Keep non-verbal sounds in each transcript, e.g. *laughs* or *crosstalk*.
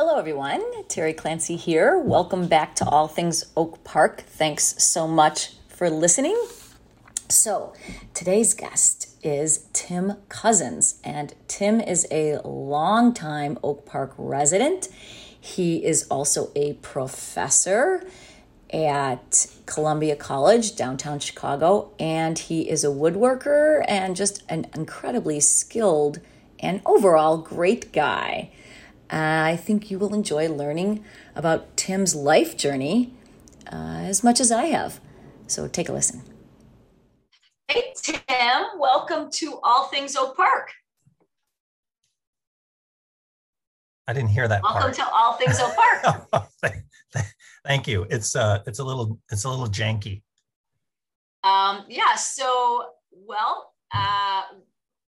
Hello, everyone. Terry Clancy here. Welcome back to All Things Oak Park. Thanks so much for listening. So, today's guest is Tim Cousins, and Tim is a longtime Oak Park resident. He is also a professor at Columbia College, downtown Chicago, and he is a woodworker and just an incredibly skilled and overall great guy. I think you will enjoy learning about Tim's life journey uh, as much as I have. So take a listen. Hey, Tim, welcome to All Things Oak Park. I didn't hear that welcome part. to All Things Oak Park. *laughs* Thank you. It's uh, it's a little, it's a little janky. Um, yeah. So, well, uh,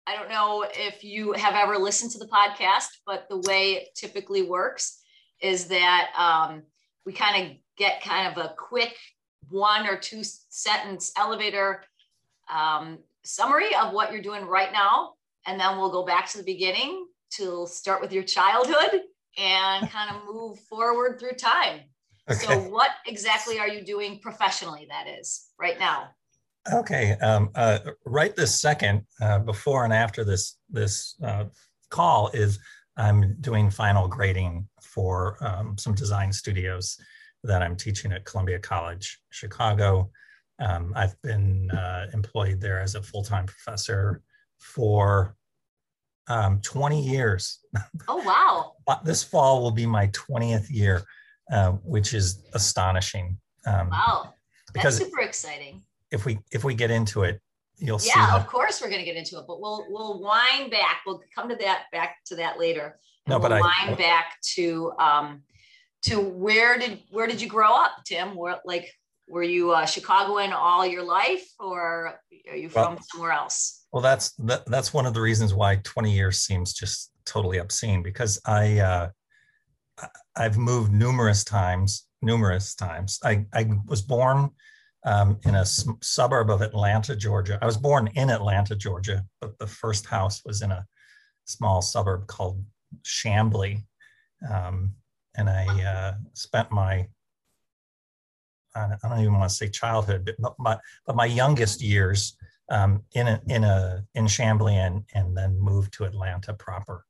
I don't know if you have ever listened to the podcast, but the way it typically works is that um, we kind of get kind of a quick one or two sentence elevator um, summary of what you're doing right now. And then we'll go back to the beginning to start with your childhood and *laughs* kind of move forward through time. Okay. So, what exactly are you doing professionally, that is, right now? Okay, um, uh, right this second, uh, before and after this this uh, call is I'm doing final grading for um, some design studios that I'm teaching at Columbia College, Chicago. Um, I've been uh, employed there as a full time professor for um, 20 years. Oh wow! *laughs* this fall will be my 20th year, uh, which is astonishing. Um, wow, that's because super exciting if we if we get into it, you'll yeah, see. Yeah, of course we're going to get into it, but we'll we'll wind back. We'll come to that back to that later. No, but we'll I wind back to um to where did where did you grow up, Tim? Where like were you uh, Chicagoan all your life, or are you from well, somewhere else? Well, that's that, that's one of the reasons why 20 years seems just totally obscene because I uh, I've moved numerous times, numerous times. I I was born um, in a s- suburb of Atlanta, Georgia. I was born in Atlanta, Georgia, but the first house was in a small suburb called Chamblee. Um, and I uh, spent my, I don't even want to say childhood, but my, but my youngest years um, in a, in a, in Chamblee and, and then moved to Atlanta proper.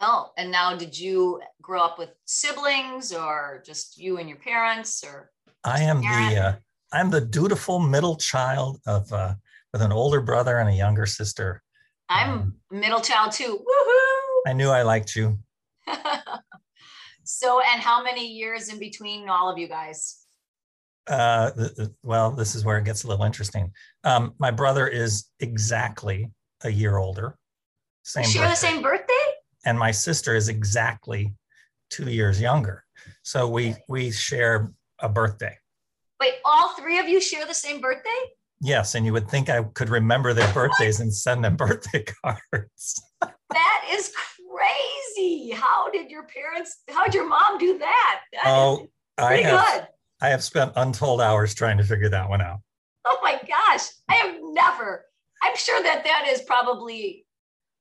Oh, and now did you grow up with siblings or just you and your parents or? I am the, uh, I'm the dutiful middle child of uh, with an older brother and a younger sister. I'm um, middle child too. Woohoo! I knew I liked you. *laughs* so, and how many years in between all of you guys? Uh, well, this is where it gets a little interesting. Um, my brother is exactly a year older. Same. share the same birthday. And my sister is exactly two years younger. So we we share a birthday. Wait, all three of you share the same birthday? Yes, and you would think I could remember their birthdays and send them birthday *laughs* cards. that is crazy. How did your parents, how did your mom do that? that oh, I have, good. I have spent untold hours trying to figure that one out. Oh my gosh, I have never. I'm sure that that is probably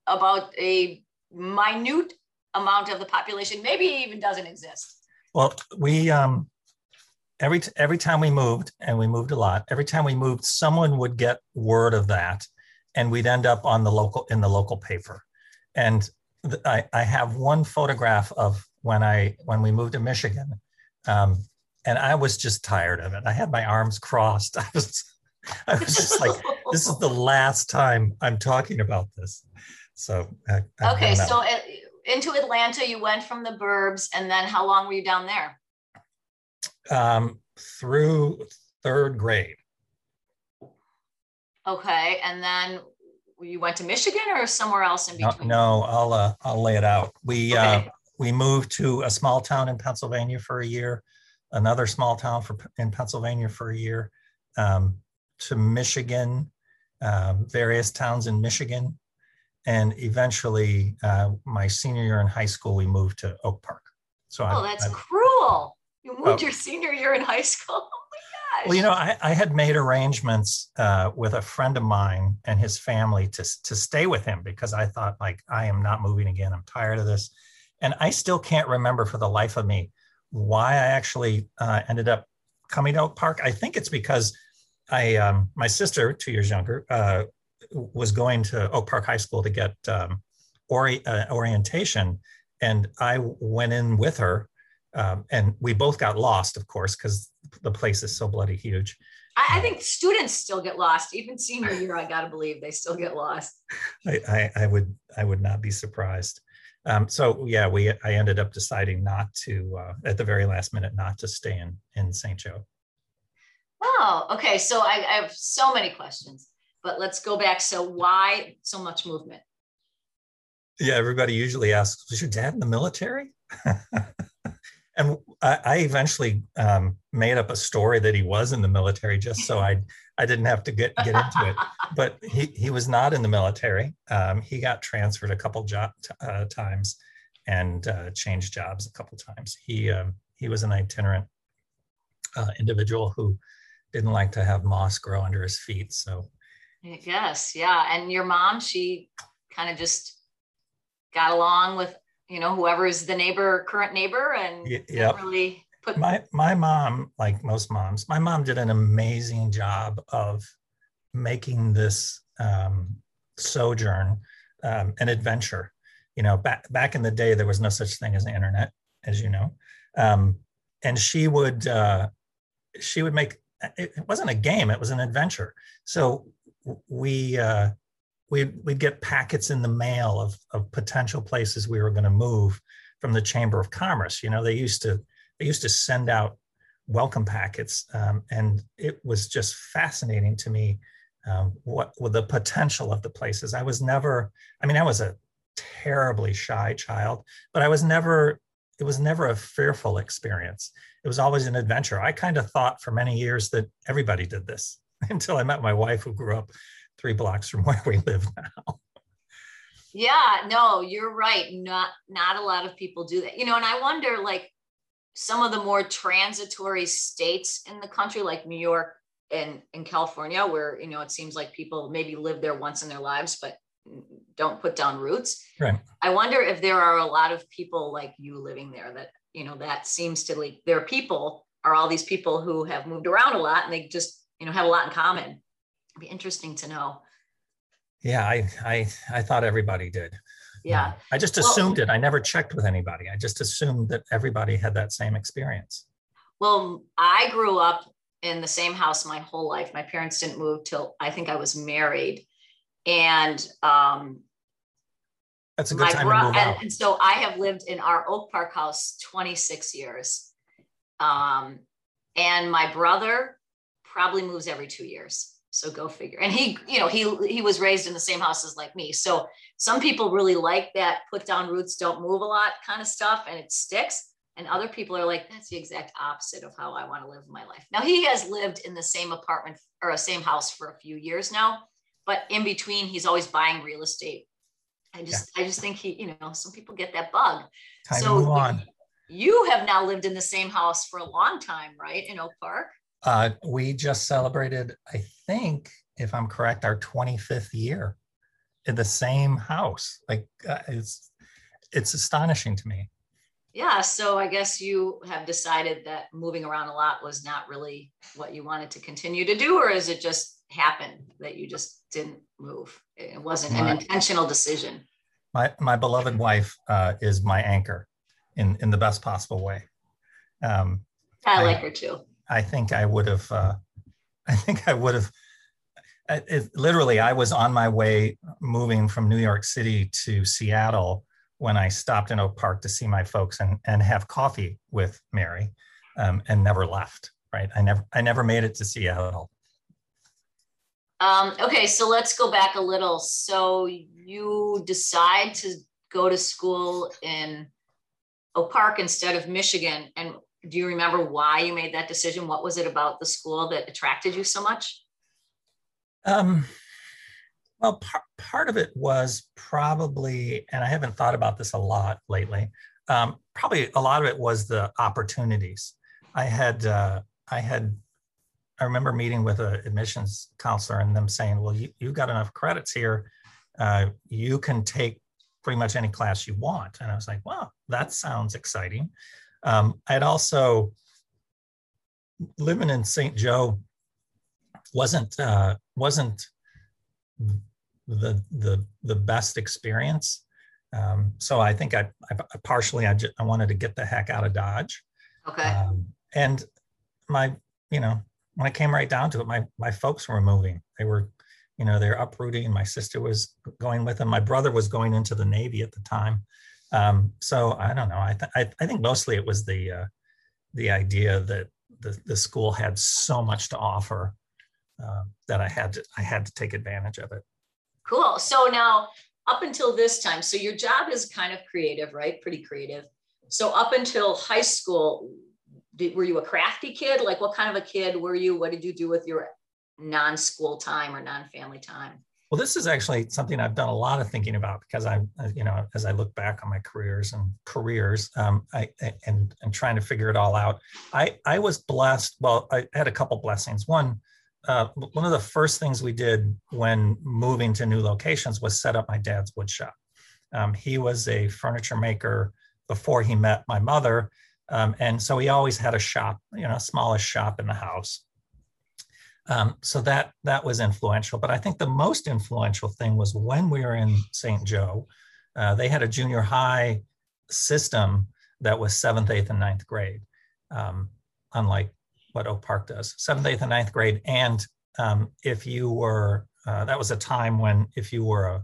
about a minute amount of the population. Maybe even doesn't exist. Well, we um every every time we moved, and we moved a lot. Every time we moved, someone would get word of that, and we'd end up on the local in the local paper. And th- I, I have one photograph of when I when we moved to Michigan, um, and I was just tired of it. I had my arms crossed. *laughs* I was I was just like, this is the *laughs* last time I'm talking about this. So I, okay, so it, into Atlanta, you went from the burbs, and then how long were you down there? Um, through third grade. Okay, and then you went to Michigan or somewhere else in between? No, no I'll uh, I'll lay it out. We uh, okay. uh, we moved to a small town in Pennsylvania for a year, another small town for, in Pennsylvania for a year, um, to Michigan, um, various towns in Michigan. And eventually, uh, my senior year in high school, we moved to Oak Park. So oh, I, that's I, cruel. You moved your senior year in high school. *laughs* Oh well, you know, I, I had made arrangements uh, with a friend of mine and his family to, to stay with him because I thought, like, I am not moving again. I'm tired of this. And I still can't remember for the life of me why I actually uh, ended up coming to Oak Park. I think it's because I, um, my sister, two years younger, uh, was going to Oak Park High School to get um, ori- uh, orientation, and I went in with her, um, and we both got lost, of course, because the place is so bloody huge. I, I, think students still get lost, even senior year. I gotta believe they still get lost. *laughs* I, I, I would I would not be surprised. Um, so yeah, we I ended up deciding not to uh, at the very last minute not to stay in in St. Joe. Oh, okay. So I, I have so many questions, but let's go back. So why so much movement? Yeah, everybody usually asks, "Was your dad in the military?" *laughs* and I, I eventually um, made up a story that he was in the military just so I I didn't have to get get into it. But he he was not in the military. Um, he got transferred a couple job uh, times and uh, changed jobs a couple times. He um, he was an itinerant uh, individual who didn't like to have moss grow under his feet. So yes, yeah. And your mom, she kind of just got along with you know whoever is the neighbor current neighbor and yeah really put my my mom like most moms my mom did an amazing job of making this um, sojourn um, an adventure. You know back back in the day there was no such thing as the internet as you know. Um, and she would uh, she would make it wasn't a game it was an adventure. So we uh, we'd, we'd get packets in the mail of, of potential places we were going to move from the Chamber of Commerce. You know, they used to they used to send out welcome packets, um, and it was just fascinating to me um, what with the potential of the places. I was never, I mean, I was a terribly shy child, but I was never. It was never a fearful experience. It was always an adventure. I kind of thought for many years that everybody did this *laughs* until I met my wife, who grew up three blocks from *laughs* where we live now. Yeah, no, you're right. Not not a lot of people do that. You know, and I wonder like some of the more transitory states in the country like New York and in California where, you know, it seems like people maybe live there once in their lives but don't put down roots. Right. I wonder if there are a lot of people like you living there that, you know, that seems to like their people are all these people who have moved around a lot and they just, you know, have a lot in common be interesting to know. Yeah, I I I thought everybody did. Yeah. I just assumed well, it. I never checked with anybody. I just assumed that everybody had that same experience. Well, I grew up in the same house my whole life. My parents didn't move till I think I was married. And um that's a good time bro- to move and, and, so I have lived in our Oak Park house 26 years. Um, and my brother probably moves every two years. So go figure. And he, you know, he he was raised in the same house as like me. So some people really like that put down roots, don't move a lot kind of stuff, and it sticks. And other people are like, that's the exact opposite of how I want to live my life. Now he has lived in the same apartment or a same house for a few years now, but in between, he's always buying real estate. I just, yeah. I just think he, you know, some people get that bug. Time so to move on. You have now lived in the same house for a long time, right? In Oak Park. Uh, we just celebrated, I think, if I'm correct, our 25th year in the same house. Like uh, it's it's astonishing to me. Yeah, so I guess you have decided that moving around a lot was not really what you wanted to continue to do, or is it just happened that you just didn't move? It wasn't my, an intentional decision. My my beloved wife uh, is my anchor in in the best possible way. Um, I, I like her too. I think I would have, uh, *laughs* I think I would have, it, literally, I was on my way moving from New York City to Seattle when I stopped in Oak Park to see my folks and, and have coffee with Mary um, and never left, right? I never, I never made it to Seattle. Um, okay, so let's go back a little. So you decide to go to school in Oak Park instead of Michigan. And do you remember why you made that decision? What was it about the school that attracted you so much? Um, well, par- part of it was probably, and I haven't thought about this a lot lately. Um, probably a lot of it was the opportunities. I had, uh, I had, I remember meeting with an admissions counselor and them saying, "Well, you, you've got enough credits here. Uh, you can take pretty much any class you want." And I was like, "Wow, that sounds exciting." Um, I'd also living in St. Joe wasn't uh, wasn't the the the best experience. Um, so I think I, I partially I, just, I wanted to get the heck out of Dodge. Okay. Um, and my you know when I came right down to it, my my folks were moving. They were you know they're uprooting. My sister was going with them. My brother was going into the Navy at the time. Um, so I don't know. I, th- I, I think mostly it was the uh, the idea that the, the school had so much to offer uh, that I had to I had to take advantage of it. Cool. So now up until this time, so your job is kind of creative, right? Pretty creative. So up until high school, did, were you a crafty kid? Like what kind of a kid were you? What did you do with your non-school time or non-family time? Well, this is actually something I've done a lot of thinking about because I, you know, as I look back on my careers and careers, um, I and and trying to figure it all out. I I was blessed. Well, I had a couple blessings. One, uh, one of the first things we did when moving to new locations was set up my dad's wood shop. Um, he was a furniture maker before he met my mother, um, and so he always had a shop, you know, smallest shop in the house. Um, so that that was influential. But I think the most influential thing was when we were in St. Joe, uh, they had a junior high system that was seventh, eighth, and ninth grade, um, unlike what Oak Park does. Seventh, eighth, and ninth grade. And um, if you were, uh, that was a time when if you were a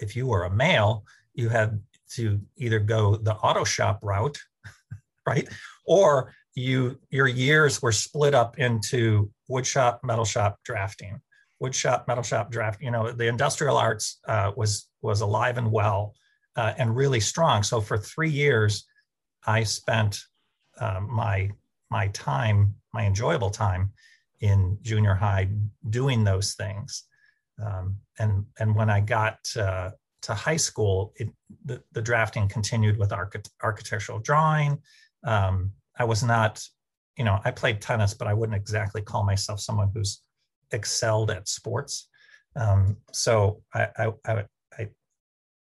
if you were a male, you had to either go the auto shop route, *laughs* right, or you your years were split up into wood shop, metal shop, drafting. Wood shop, metal shop, draft. You know, the industrial arts uh, was was alive and well uh, and really strong. So for three years, I spent um, my my time, my enjoyable time, in junior high doing those things. Um, and and when I got uh, to high school, it, the, the drafting continued with archi- architectural drawing. Um, I was not you know, I played tennis, but I wouldn't exactly call myself someone who's excelled at sports. Um, so I, I, I,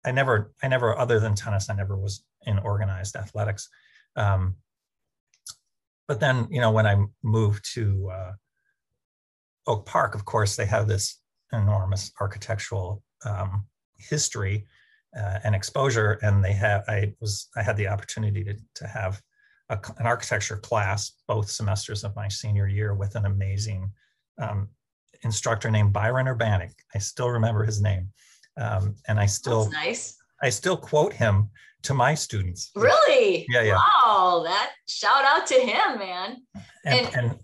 I, never, I never, other than tennis, I never was in organized athletics. Um, but then, you know, when I moved to uh, Oak Park, of course, they have this enormous architectural um, history uh, and exposure, and they have. I was, I had the opportunity to to have a, an architecture class both semesters of my senior year with an amazing um, instructor named Byron Urbanic. I still remember his name, um, and I still That's nice. I still quote him to my students. Really? Yeah, yeah. Wow, that shout out to him, man. And, And- and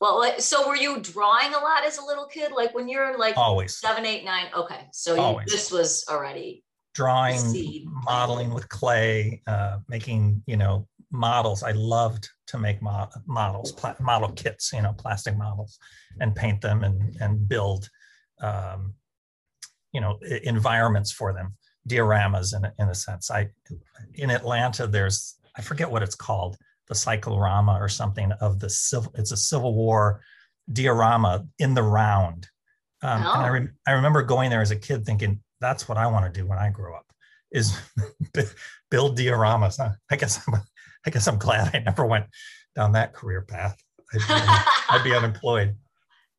Well, so were you drawing a lot as a little kid? Like when you're like always seven, eight, nine? Okay, so you, this was already drawing, seed. modeling with clay, uh, making you know models. I loved to make mo- models, pla- model kits, you know, plastic models, and paint them and and build, um, you know, e- environments for them, dioramas in a, in a sense. I in Atlanta, there's I forget what it's called, the cyclorama or something of the civil. It's a Civil War diorama in the round. Um, And I, Oh. I remember going there as a kid thinking, that's what I want to do when I grow up is *laughs* build dioramas. I guess I'm, I guess I'm glad I never went down that career path. I'd be, *laughs* I'd be unemployed.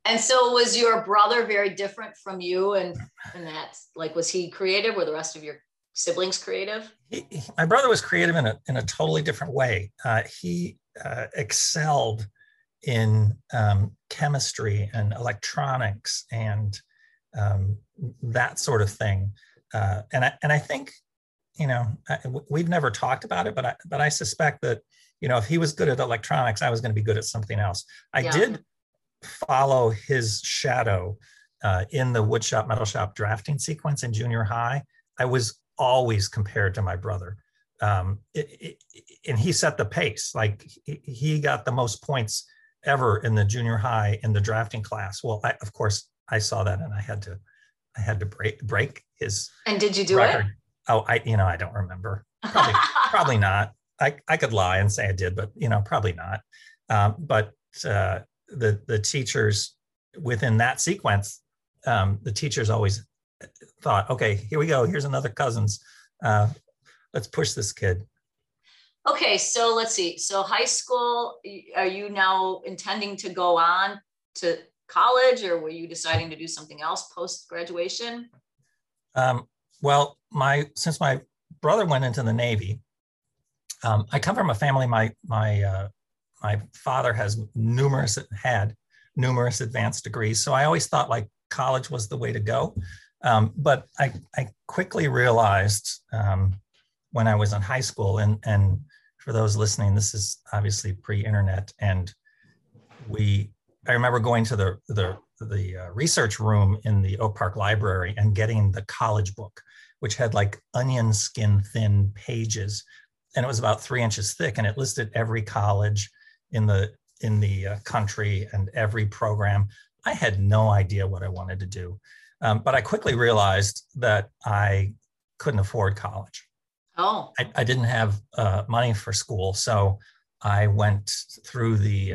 And so was your brother very different from you and and that like was he creative? Were the rest of your siblings creative? He- my brother was creative in a, in a totally different way. Uh, he uh, excelled in um, chemistry and electronics and um, that sort of thing. Uh, and I and I think, you know, I, we've never talked about it, but I but I suspect that you know if he was good at electronics, I was going to be good at something else. I Yeah. did follow his shadow uh, in the woodshop metal shop drafting sequence in junior high. I was always compared to my brother. um, it, it, and he set the pace. Like he got the most points ever in the junior high in the drafting class. Well, I, of course, I saw that and I had to, I had to break break his. And did you do record. it? Oh, I you know I don't remember. Probably, *laughs* probably not. I I could lie and say I did, but you know probably not. Um, but uh, the the teachers within that sequence, um, the teachers always thought, okay, here we go. Here's another Cousins. Uh, let's push this kid. Okay, so let's see. So high school, are you now intending to go on to college, or were you deciding to do something else post graduation? Um, well, my since my brother went into the Navy, um, I come from a family. My my uh, my father has numerous had numerous advanced degrees, so I always thought like college was the way to go. Um, but I I quickly realized um, when I was in high school, and and for those listening, this is obviously pre-internet, and we I remember going to the the the uh, research room in the Oak Park Library and getting the college book, which had like onion skin thin pages, and it was about three inches thick, and it listed every college in the in the uh, country and every program. I had no idea what I wanted to do, um, but I quickly realized that I couldn't afford college. Oh, I, I didn't have uh, money for school, so I went through the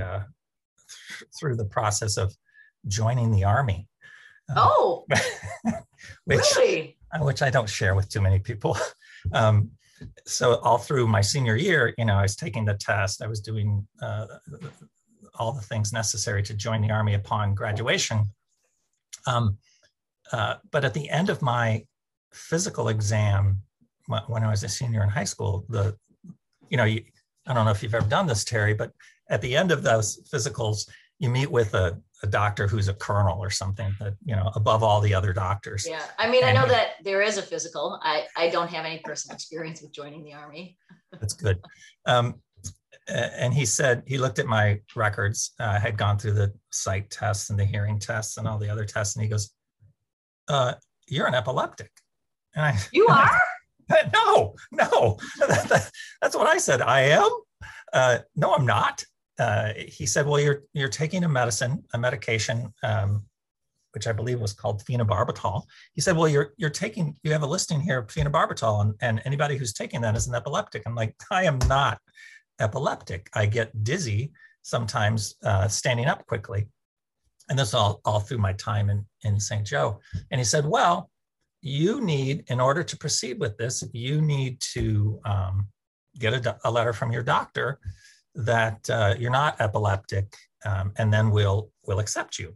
uh, through the process of joining the army. Uh, oh, *laughs* which, really? Which I don't share with too many people. *laughs* Um, so all through my senior year, you know, I was taking the test. I was doing uh, all the things necessary to join the army upon graduation. Um, uh, but at the end of my physical exam, when I was a senior in high school, the, you know, you, I don't know if you've ever done this, Terry, but at the end of those physicals, you meet with a, a doctor who's a colonel or something that, you know, above all the other doctors. Yeah. I mean, and I know that there is a physical. I, I don't have any personal experience with joining the army. that's good. Um, and he said he looked at my records. Uh, I had gone through the sight tests and the hearing tests and all the other tests, and he goes, uh, "You're an epileptic." And I, you *laughs* are? no, no, *laughs* that's what I said. I am. Uh, no, I'm not. Uh, he said, "Well, you're you're taking a medicine, a medication, um, which I believe was called phenobarbital." He said, "Well, you're you're taking you have a listing here of phenobarbital, and, and anybody who's taking that is an epileptic." I'm like, I am not epileptic. I get dizzy sometimes uh, standing up quickly, and this all all through my time in in St. Joe. And he said, "Well." you need, in order to proceed with this, you need to um, get a, a, letter from your doctor that uh, you're not epileptic, um, and then we'll we'll accept you.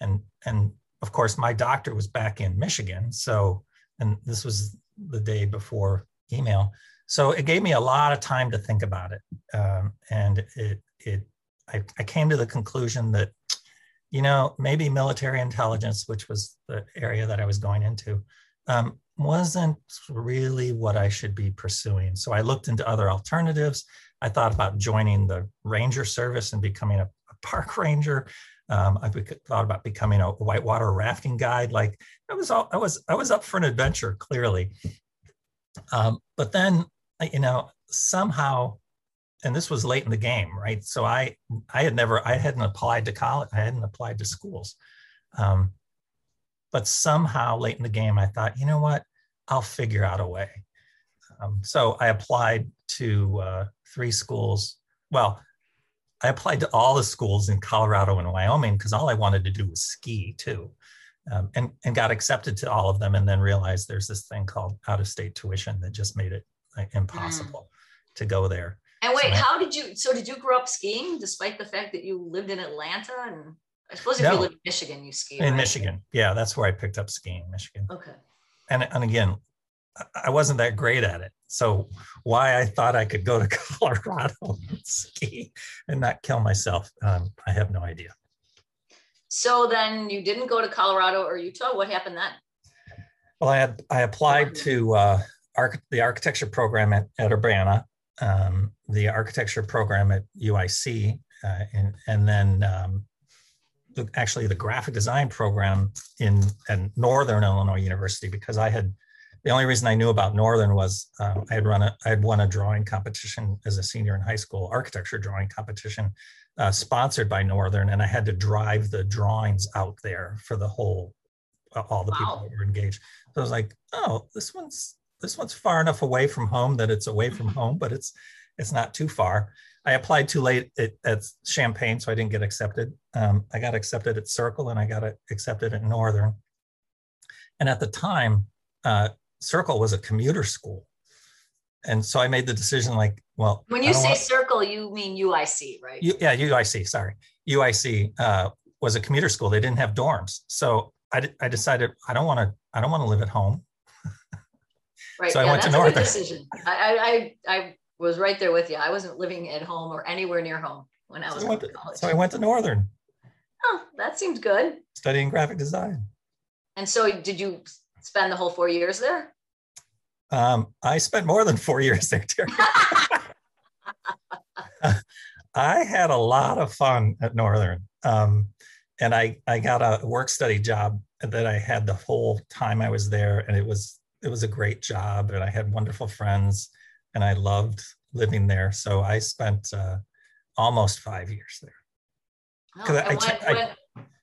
And and of course, my doctor was back in Michigan, so and this was the day before email, so it gave me a lot of time to think about it, um, and it it I, I came to the conclusion that you know, maybe military intelligence, which was the area that I was going into, um, wasn't really what I should be pursuing. So I looked into other alternatives. I thought about joining the ranger service and becoming a, a park *laughs* ranger. Um, I thought about becoming a whitewater rafting guide. Like I was, all, I was, I was up for an adventure, clearly. Um, but then, you know, somehow and this was late in the game, right? So I I had never I hadn't applied to college, I hadn't applied to schools. Um, but somehow late in the game, I thought, you know what, I'll figure out a way. Um, so I applied to uh, three schools. Well, I applied to all the schools in Colorado and Wyoming because all I wanted to do was ski too. Um, and, and got accepted to all of them and then realized there's this thing called out of state tuition that just made it like, impossible mm. to go there. And wait, so, how did you? So did you grow up skiing, despite the fact that you lived in Atlanta? And I suppose if no, you live in Michigan, you ski. In right? Michigan, yeah, that's where I picked up skiing, Michigan. Okay. And and again, I wasn't that great at it. So why I thought I could go to *laughs* Colorado and ski and not kill myself, um, I have no idea. So then you didn't go to Colorado or Utah. What happened then? Well, I had I applied to uh, arch- the architecture program at, at Urbana um, the architecture program at UIC, uh, and, and then um, the, actually the graphic design program in at Northern Illinois University because I had the only reason I knew about Northern was um, I had run a I had won a drawing competition as a senior in high school, architecture drawing competition, uh, sponsored by Northern, and I had to drive the drawings out there for the whole all the wow. people that were engaged. So I was like, oh, this one's this one's far enough away from home that it's away from *laughs* home, but it's it's not too far. I applied too late at, at Champaign, so I didn't get accepted. Um, I got accepted at Circle and I got accepted at Northern. And at the time, uh, Circle was a commuter school. And so I made the decision like, well, when you say want... Circle, you mean UIC, right? U, yeah, UIC, sorry. UIC uh, was a commuter school. They didn't have dorms. So I, I decided I don't want to, I don't want to live at home. Right. So yeah, I went to Northern. decision. I, I, I was right there with you. I wasn't living at home or anywhere near home when I was so in college. So I went to Northern. Oh, that seemed good. Studying graphic design. And so did you spend the whole four years there? Um, I spent more than four years there, Terry. *laughs* I had a lot of fun at Northern. Um, and I, I got a work study job that I had the whole time I was there. And it was, it was a great job. And I had wonderful friends and I loved living there. So I spent uh, almost five years there. Oh, I, when, I, when,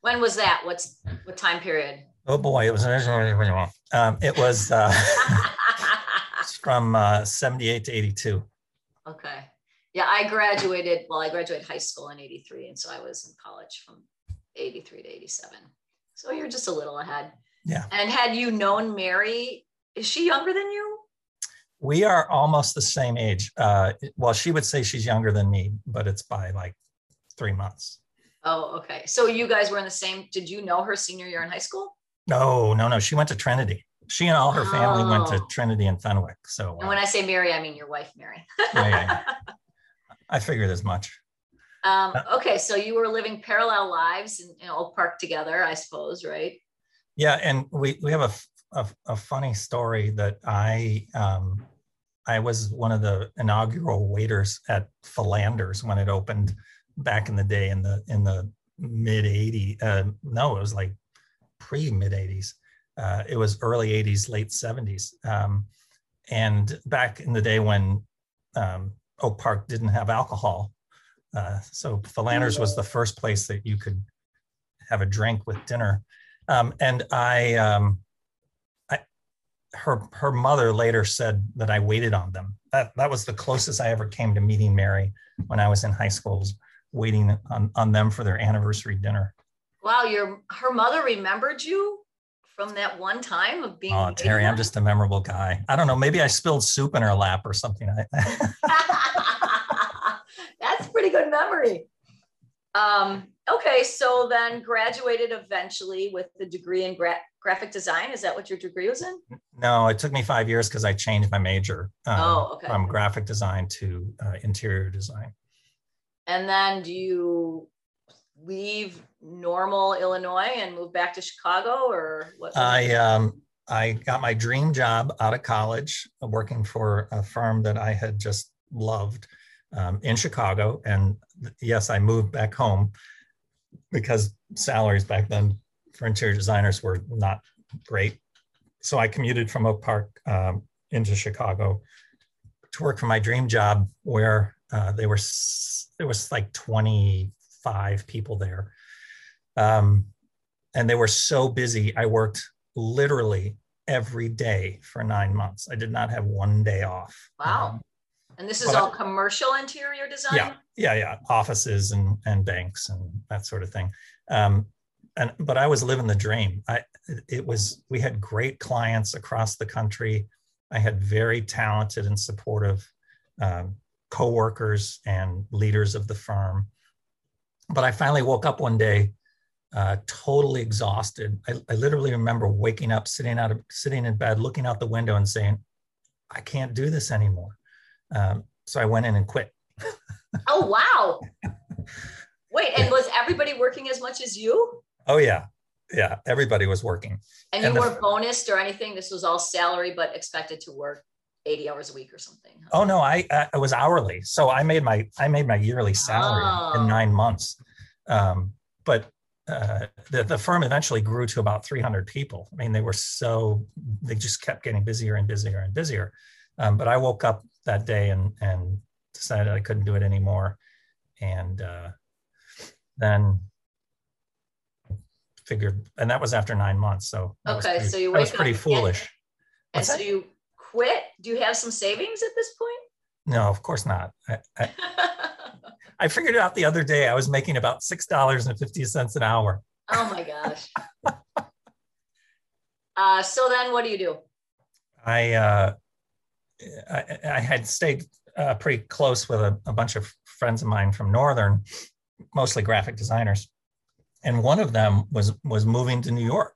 when, was that? What's what time period? Oh boy, it was um, it was uh, *laughs* from uh, 78 to 82. Okay. Yeah, I graduated, well, I graduated high school in 83. And so I was in college from 83 to 87. So you're just a little ahead. Yeah. And had you known Mary, is she younger than you? We are almost the same age. Uh, well, she would say she's younger than me, but it's by like three months. Oh, okay. So you guys were in the same. Did you know her senior year in high school? No, no, no. She went to Trinity. She and all her family oh. went to oh. Trinity and Fenwick. So, and when uh, I say Mary, I mean your wife, Mary. yeah, yeah, *laughs* I figured as much. Um, uh, okay, so you were living parallel lives in, in Oak Park together, I suppose, right? Yeah, and we we have a, a, a funny story that I um, I was one of the inaugural waiters at Philander's when it opened back in the day in the in the mid 80s. Uh, no, it was like pre mid 80s. Uh, it was early 80s, late 70s. Um, and back in the day when um, Oak Park didn't have alcohol, uh, so Philander's was the first place that you could have a drink with dinner. Um, and I, um, her her mother later said that I waited on them. That that was the closest I ever came to meeting Mary when I was in high school, was waiting on, on them for their anniversary dinner. Wow, your her mother remembered you from that one time of being. Oh, Terry, I'm just a memorable guy. I don't know. Maybe I spilled soup in her lap or something. *laughs* That's pretty good memory. Um, okay, so then graduated eventually with the degree in gra- graphic design. Is that what your degree was in? No, it took me five years because I changed my major um, oh, okay. from graphic design to uh, interior design. And then do you leave normal Illinois and move back to Chicago or what? I um, I got my dream job out of college working for a firm that I had just loved um, in Chicago. And yes, I moved back home because salaries back then for interior designers were not great. So I commuted from Oak Park um, into Chicago to work for my dream job, where uh, they were there was like 25 people there, um, and they were so busy. I worked literally every day for nine months. I did not have one day off. Wow. Um, and this is all I, commercial interior design? Yeah, yeah, yeah. Offices and, and banks and that sort of thing. Um, and but I was living the dream. I it was we had great clients across the country. I had very talented and supportive um, coworkers and leaders of the firm. But I finally woke up one day, uh, totally exhausted. I, I, literally remember waking up, sitting out of sitting in bed, looking out the window, and saying, "I can't do this anymore." Um, so I went in and quit. *laughs* oh wow! Wait, and was everybody working as much as you? Oh yeah, yeah. Everybody was working. And you and the, bonused or anything. This was all salary, but expected to work 80 hours a week or something. Huh? Oh no, I I was hourly. So I made my I made my yearly salary oh. in nine months. Um, but uh, the, the firm eventually grew to about 300 people. I mean, they were so, they just kept getting busier and busier and busier. Um, but I woke up that day and, and decided I couldn't do it anymore. And uh, then figured, and that was after nine months. So okay, pretty, so you that was pretty up foolish. And, and so that? you quit. Do you have some savings at this point? No, of course not. I, I, *laughs* I figured it out the other day. I was making about six dollars and fifty cents an hour. oh my gosh. *laughs* Uh, so then what do you do? I uh, I, I had stayed uh, pretty close with a, a bunch of friends of mine from Northern, mostly graphic designers, and one of them was was moving to New York,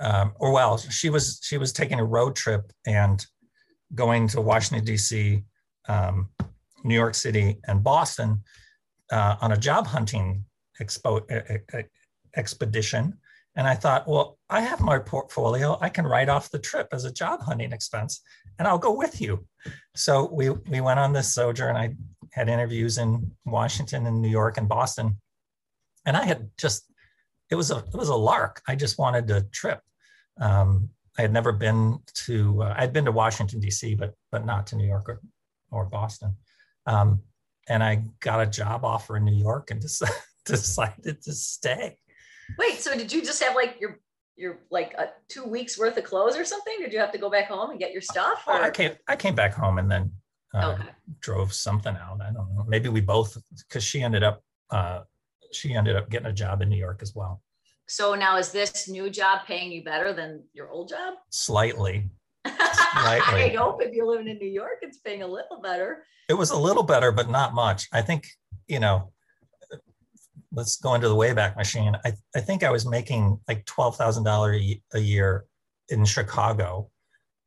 um, or well, she was she was taking a road trip and going to Washington D.C., um, New York City, and Boston uh, on a job hunting expo- expedition. And I thought, well, I have my portfolio. I can write off the trip as a job hunting expense, and I'll go with you. So we we went on this sojourn. I had interviews in Washington and New York and Boston, and I had just it was a it was a lark. I just wanted to trip. Um, I had never been to uh, I'd been to Washington D.C., but but not to New York or, or Boston. Um, and I got a job offer in New York and *laughs* just decided to stay. Wait, so did you just have like your your like a two weeks worth of clothes or something? Did you have to go back home and get your stuff? Oh, I came I came back home and then uh, Okay. drove something out. I don't know. Maybe we both because she ended up uh, she ended up getting a job in New York as well. So now is this new job paying you better than your old job? Slightly. *laughs* I hope if you're living in New York, it's paying a little better. It was a little better, but not much. I think, you know, let's go into the Wayback Machine. I, I think I was making like $12,000 a year in Chicago.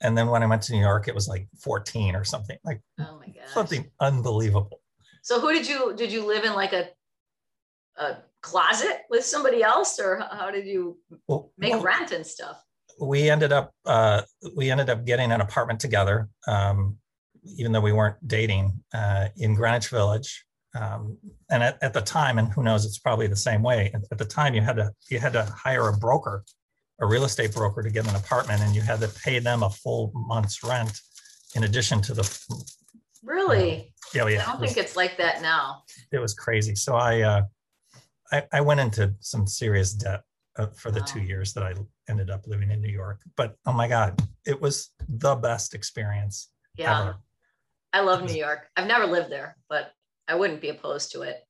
And then when I went to New York, it was like 14 or something, like Oh something unbelievable. So who did you did you live in like a a closet with somebody else, or how did you Well, make well, rent and stuff? We ended up uh, we ended up getting an apartment together, um, even though we weren't dating uh, in Greenwich Village. Um, and at, at the time, and who knows, it's probably the same way. At, at the time, you had to you had to hire a broker, a real estate broker, to get an apartment, and you had to pay them a full month's rent in addition to the. Really? Oh yeah, I don't was, think it's like that now. it was crazy. So I, uh, I I went into some serious debt uh, for the two years that I ended up living in New York. But oh my God, it was the best experience Yeah. ever. I love New York. I've never lived there, but I wouldn't be opposed to it.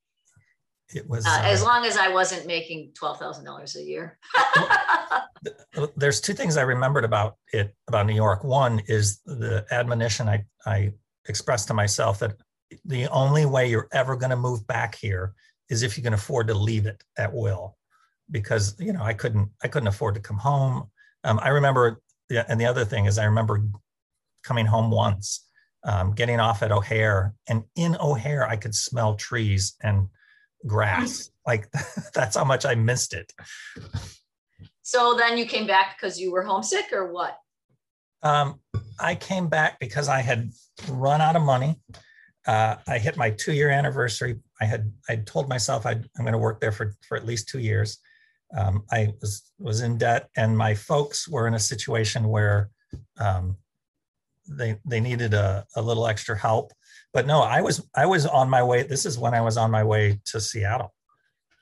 It was. Uh, as uh, long as I wasn't making twelve thousand dollars a year. *laughs* there's two things I remembered about it about New York. One is the admonition I I expressed to myself that the only way you're ever going to move back here is if you can afford to leave it at will, because you know I couldn't I couldn't afford to come home. Um, I remember, and the other thing is I remember coming home once, um, getting off at O'Hare, and in O'Hare I could smell trees and grass. *laughs* Like *laughs* that's how much I missed it. so then you came back because you were homesick, or what? Um, I came back because I had run out of money. Uh, I hit my two-year anniversary. I had I told myself I'd, I'm going to work there for for at least two years. Um, I was was in debt, and my folks were in a situation where um, they they needed a, a little extra help. But no, I was I was on my way. This is when I was on my way to Seattle.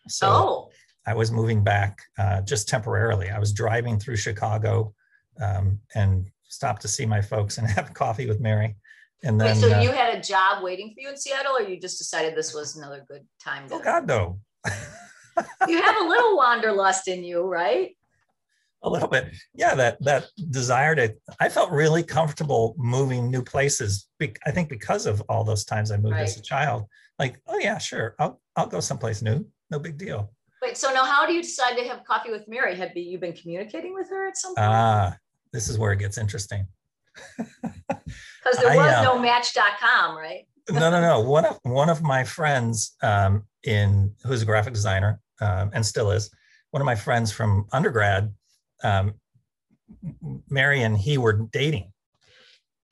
So oh, I was moving back uh, just temporarily. I was driving through Chicago um, and stopped to see my folks and *laughs* have coffee with Mary. And wait, then, so uh, you had a job waiting for you in Seattle, or you just decided this was another good time? To, oh God, no, you have a little wanderlust in you, right? a little bit. Yeah, that that desire to. I felt really comfortable moving new places. be- I think because of all those times I moved as a child. Like, oh yeah, sure, I'll I'll go someplace new. No big deal. Wait, so now how do you decide to have coffee with Mary? Have you been communicating with her at some point? Ah, this is where it gets interesting. *laughs* Because there I, was uh, no match.com, right? no, no, no. One of one of my friends um, in who's a graphic designer um, and still is one of my friends from undergrad. Um, Mary and he were dating,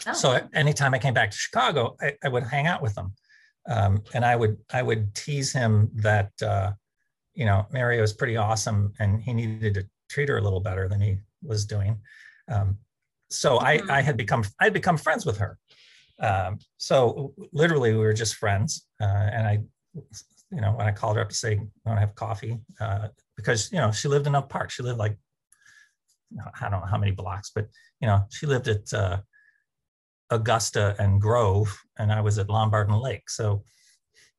Oh, so anytime I came back to Chicago, I, I would hang out with them, um, and I would I would tease him that uh, you know, Mary was pretty awesome and he needed to treat her a little better than he was doing. Um, so mm-hmm. I, I had become, I had become friends with her. Um, so literally we were just friends. Uh, and I, you know, when I called her up to say, I want to have coffee, uh, because, you know, she lived in Oak Park. She lived like, I don't know how many blocks, but, you know, she lived at uh, Augusta and Grove, and I was at Lombard and Lake. So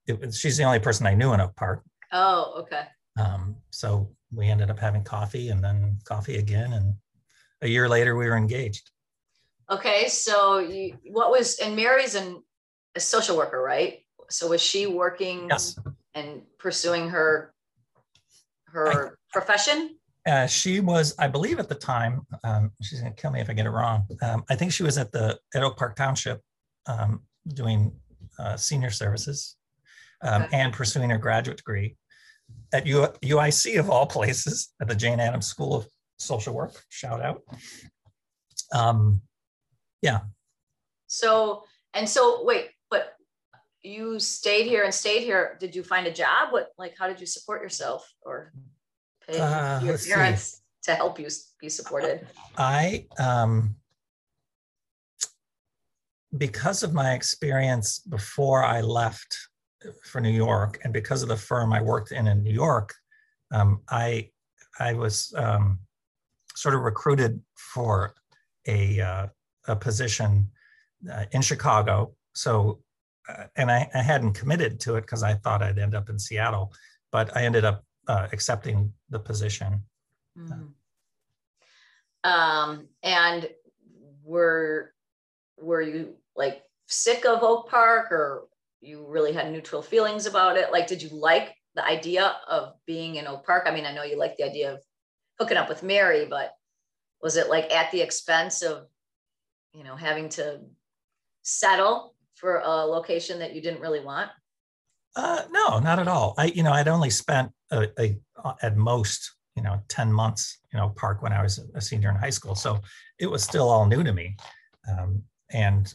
it, she's the only person I knew in Oak Park. Oh, okay. Um, so we ended up having coffee and then coffee again. And a year later, we were engaged. Okay. So you, what was, and Mary's an, a social worker, right? So was she working yes. And pursuing her, her I, profession? Uh, she was, I believe at the time, um, she's going to kill me if I get it wrong. Um, I think she was at the at Oak Park Township um, doing uh, senior services um, okay. and pursuing her graduate degree at U- UIC of all places at the Jane Addams School of Social Work. Shout out. Um, yeah. So and so, wait, but you stayed here and stayed here. Did you find a job? What like how did you support yourself or pay uh, your parents see. to help you be supported? I um because of my experience before I left for New York, and because of the firm I worked in in New York, um, I I was um, sort of recruited for a uh, a position uh, in Chicago. So, and I, I, hadn't committed to it because I thought I'd end up in Seattle, but I ended up uh, accepting the position. Mm-hmm. Um, and were were you like sick of Oak Park, or you really had neutral feelings about it? Like, did you like the idea of being in Oak Park? I mean, I know you like the idea of hooking up with Mary, but was it like at the expense of, you know, having to settle for a location that you didn't really want? Uh, no, not at all. I, you know, I'd only spent a, a, at most, you know, 10 months, you know, park when I was a senior in high school. So it was still all new to me. Um, and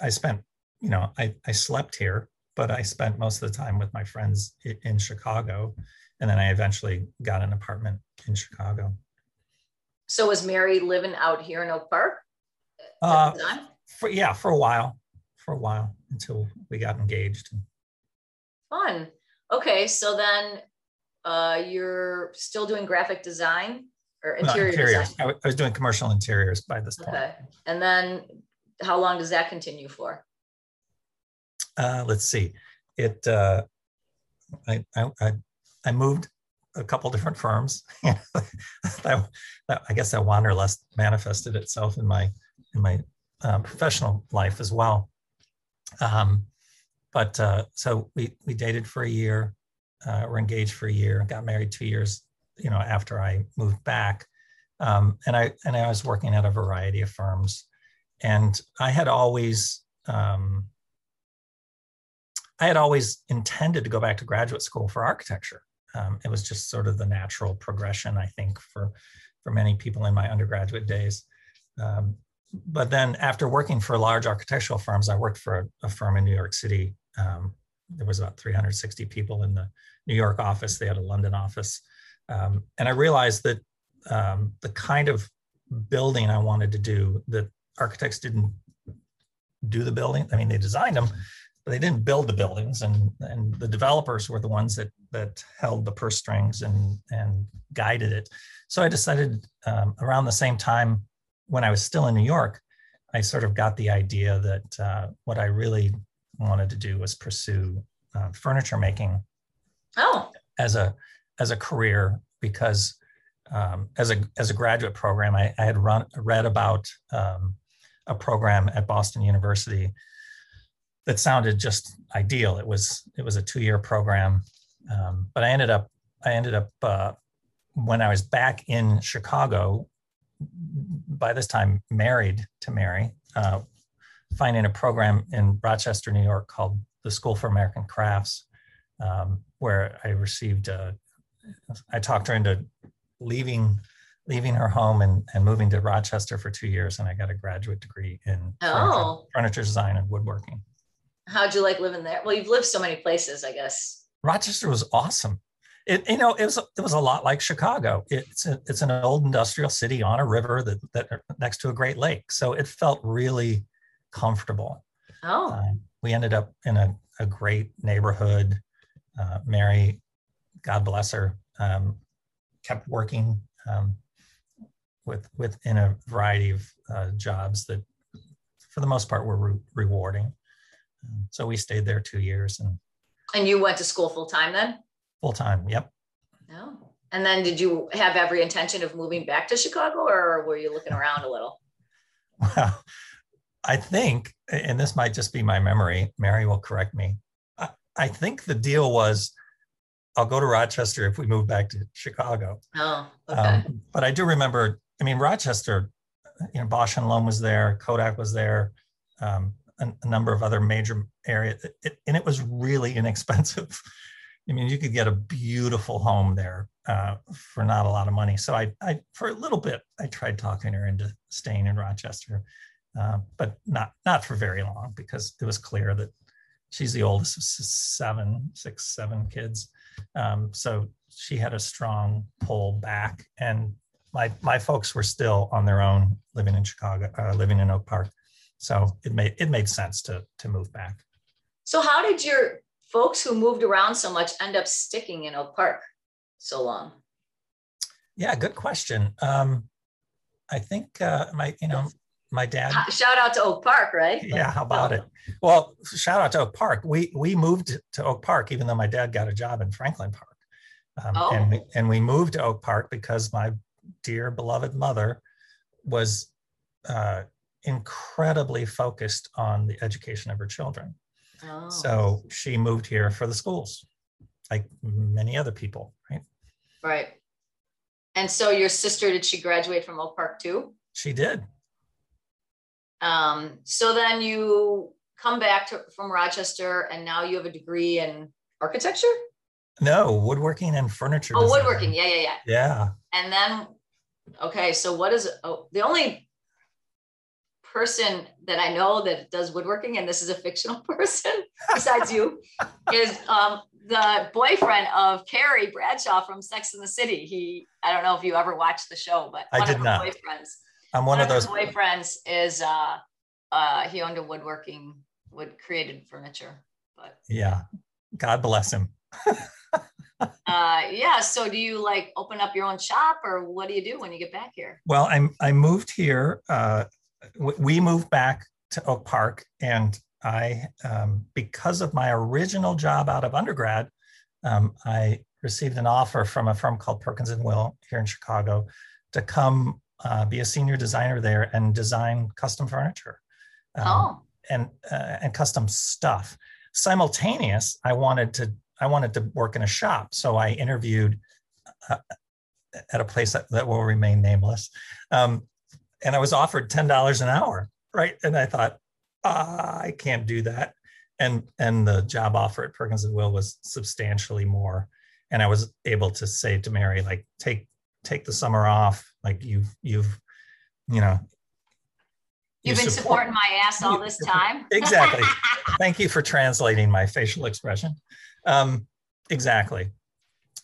I spent you know, I, I slept here, but I spent most of the time with my friends in Chicago. And then I eventually got an apartment in Chicago. So was Mary living out here in Oak Park? Uh, for, yeah, for a while, for a while until we got engaged. Fun. Okay, so then uh, you're still doing graphic design or interior interiors. design? I was doing commercial interiors by this point. Okay, and then how long does that continue for? uh, let's see, it, uh, I, I, I moved a couple different firms. *laughs* that, that, I guess that wanderlust manifested itself in my in my uh, professional life as well. Um, but uh, so we we dated for a year, uh, were engaged for a year, got married two years, you know, after I moved back, um, and I and I was working at a variety of firms, and I had always um, I had always intended to go back to graduate school for architecture. Um, it was just sort of the natural progression, I think, for for many people in my undergraduate days. Um, but then, after working for large architectural firms, I worked for a, a firm in New York City. Um, there was about 360 people in the New York office. They had a London office, um, and I realized that um, the kind of building I wanted to do that architects didn't do the building. I mean, they designed them, but they didn't build the buildings and and the developers were the ones that that held the purse strings and and guided it so i decided um, around the same time when i was still in new york i sort of got the idea that uh, what i really wanted to do was pursue uh, furniture making oh as a as a career because um, as a as a graduate program i, I had run read about um, a program at boston university that sounded just ideal. It was it was a two year program, um, but I ended up I ended up uh, when I was back in Chicago. By this time, married to Mary, uh, finding a program in Rochester, New York called the School for American Crafts, um, where I received. A, I talked her into leaving leaving her home and, and moving to Rochester for two years, and I got a graduate degree in oh. furniture, furniture design and woodworking. How'd you like living there? Well, you've lived so many places, I guess. Rochester was awesome. It you know it was it was a lot like Chicago. It's a, it's an old industrial city on a river that that next to a Great Lake, so it felt really comfortable. Oh, um, we ended up in a, a great neighborhood. Uh, Mary, God bless her, um, kept working um, with within a variety of uh, jobs that, for the most part, were re- rewarding. Um, so we stayed there two years and. And you went to school full time then? Full time, yep. No. Oh. And then did you have every intention of moving back to Chicago or were you looking around a little? *laughs* Well, I think, and this might just be my memory, Mary will correct me. I, I think the deal was I'll go to Rochester if we move back to Chicago. Oh, okay. Um, but I do remember, I mean, Rochester, you know, Bausch and Lomb was there, Kodak was there, um, a, a, number of other major areas, it, and it was really *laughs* inexpensive. I mean, you could get a beautiful home there uh, for not a lot of money. So I, I, for a little bit, I tried talking her into staying in Rochester, uh, but not not for very long because it was clear that she's the oldest of seven, six, seven kids. Um, so she had a strong pull back, and my my folks were still on their own, living in Chicago, uh, living in Oak Park. So it made it made sense to to move back. So how did your folks who moved around so much end up sticking in Oak Park so long? Yeah, good question. Um, I think uh, my, you know, my dad. Shout out to Oak Park, right? Yeah, how about it? Well, shout out to Oak Park. We we moved to Oak Park, even though my dad got a job in Franklin Park, um, oh. and we, and we moved to Oak Park because my dear beloved mother was uh, incredibly focused on the education of her children. Oh. So she moved here for the schools, like many other people, right? Right. And so your sister, did she graduate from Oak Park too? She did. Um, so then you come back to, from Rochester and now you have a degree in architecture? No, woodworking and furniture. Oh, design. woodworking. Yeah, yeah, yeah. Yeah. And then, okay, so what is, oh, the only person that I know that does woodworking, and this is a fictional *laughs* person besides you, is um, the boyfriend of Carrie Bradshaw from Sex and the City. He, I don't know if you ever watched the show, but I did not. boyfriends. I'm one, one of, those boyfriends. Is uh, uh, he owned a woodworking, wood created furniture, but yeah, God bless him. *laughs* uh yeah so do you like open up your own shop or what do you do when you get back here well I'm, i moved here uh we moved back to Oak Park, and I, um, because of my original job out of undergrad, um, I received an offer from a firm called Perkins and Will here in Chicago to come uh, be a senior designer there and design custom furniture um, oh. and uh, and custom stuff. Simultaneous, I wanted to I wanted to work in a shop, so I interviewed uh, at a place that, that will remain nameless. Um, and I was offered ten dollars an hour, right? And I thought, ah, I can't do that. And and the job offer at Perkins and Will was substantially more. And I was able to say to Mary, like, take take the summer off. Like you've you've, you know, You've been support, supporting my ass all this time. *laughs* exactly. Thank you for translating my facial expression. Um, exactly.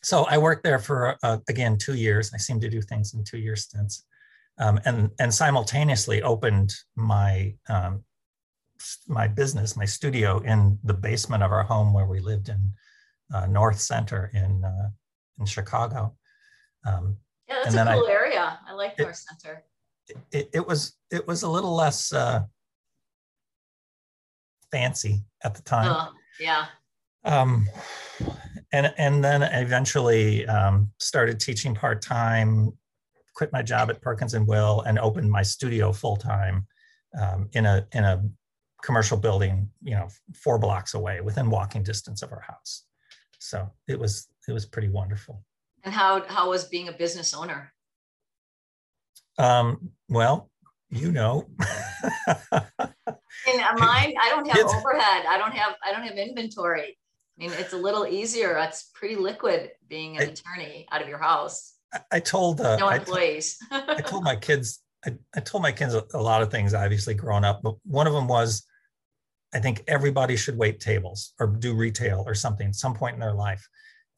So I worked there for uh, again two years. I seem to do things in two year stints um, and and simultaneously opened my um, my business, my studio in the basement of our home where we lived in uh, North Center in uh, in Chicago. Um, yeah, that's a cool I, area. I like it, North Center. It, it, was it was a little less uh, fancy at the time. Oh, yeah. Um, and and then eventually um, started teaching part time quit my job at Perkins and Will and opened my studio full time um, in a in a commercial building, you know, four blocks away, within walking distance of our house. So it was it was pretty wonderful. And how how was being a business owner? Um, well, you know. in *laughs* mine, I don't have it's, overhead. I don't have I don't have inventory. I mean, it's a little easier. It's pretty liquid being an I, attorney out of your house. I told uh, no employees. *laughs* I, told my kids. I, I told my kids a, a, lot of things. Obviously, growing up, but one of them was, I think everybody should wait tables or do retail or something at some point in their life.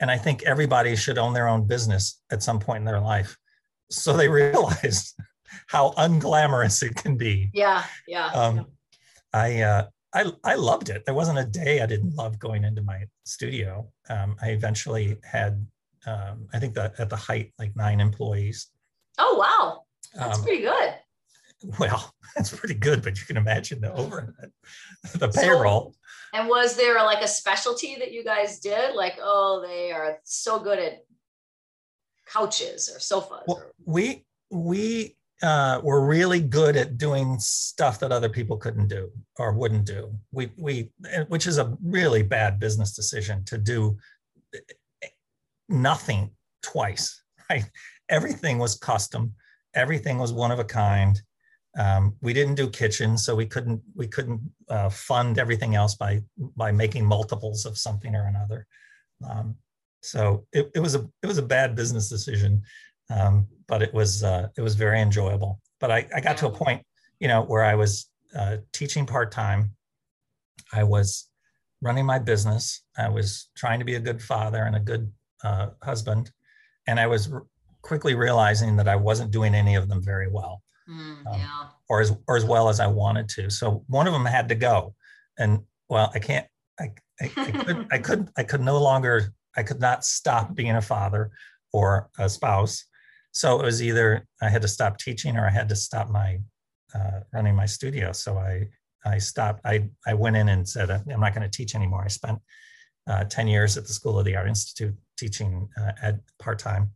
and I think everybody should own their own business at some point in their life. So they *laughs* realize how unglamorous it can be. Yeah, yeah. Um, I uh, I I loved it. There wasn't a day I didn't love going into my studio. Um, I eventually had, um, I think that at the height, like nine employees. Oh wow, that's um, pretty good. Well, *laughs* that's pretty good, but you can imagine the overhead, *laughs* the payroll. And was there like a specialty that you guys did? Like, oh, they are so good at couches or sofas. Well, or... we we uh, were really good at doing stuff that other people couldn't do or wouldn't do. We we which is a really bad business decision to do nothing twice. *laughs* Right, everything was custom, everything was one of a kind. Um, we didn't do kitchens, so we couldn't we couldn't uh, fund everything else by by making multiples of something or another. Um, so it, it was a it was a bad business decision, um, but it was uh, it was very enjoyable. But I, I got to a point, you know, where I was uh, teaching part time. I was running my business. I was trying to be a good father and a good uh, husband, and I was r- quickly realizing that I wasn't doing any of them very well. Mm, um, or as or as well as I wanted to. So one of them had to go, and well, I can't. I I, I could I could I could no longer I could not stop being a father or a spouse. So it was either I had to stop teaching or I had to stop my uh, running my studio. So I I stopped. I I went in and said I'm not going to teach anymore. I spent uh, 10 years at the School of the Art Institute teaching uh, at part time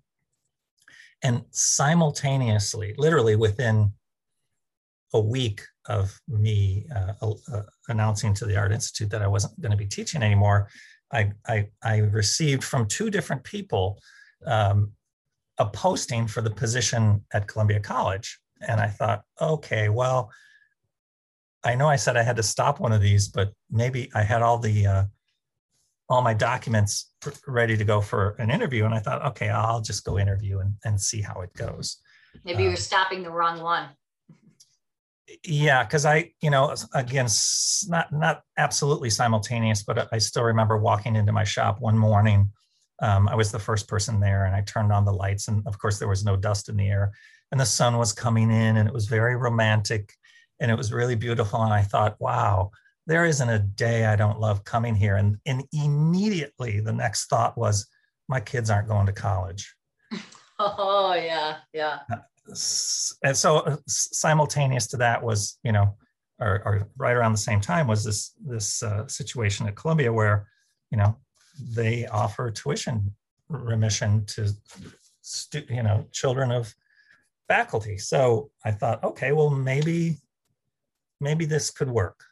and simultaneously, literally within a week of me uh, uh, announcing to the Art Institute that I wasn't going to be teaching anymore, I, I, I, received from two different people um, a posting for the position at Columbia College. And I thought, okay, well, I know I said I had to stop one of these, but maybe I had all the uh, all my documents ready to go for an interview. And I thought, okay, I'll just go interview and, and see how it goes. Maybe you're um, stopping the wrong one. Yeah, because I, you know, again, not not absolutely simultaneous, but I still remember walking into my shop one morning. Um, I was the first person there, and I turned on the lights, and of course there was no dust in the air, and the sun was coming in, and it was very romantic, and it was really beautiful. And I thought, wow, there isn't a day I don't love coming here. And, and immediately the next thought was, my kids aren't going to college. *laughs* Oh, yeah, yeah. Uh, and so uh, simultaneous to that was, you know, or, or right around the same time was this this uh, situation at Columbia where, you know, they offer tuition remission to, stu- you know, children of faculty. So I thought, okay, well maybe maybe this could work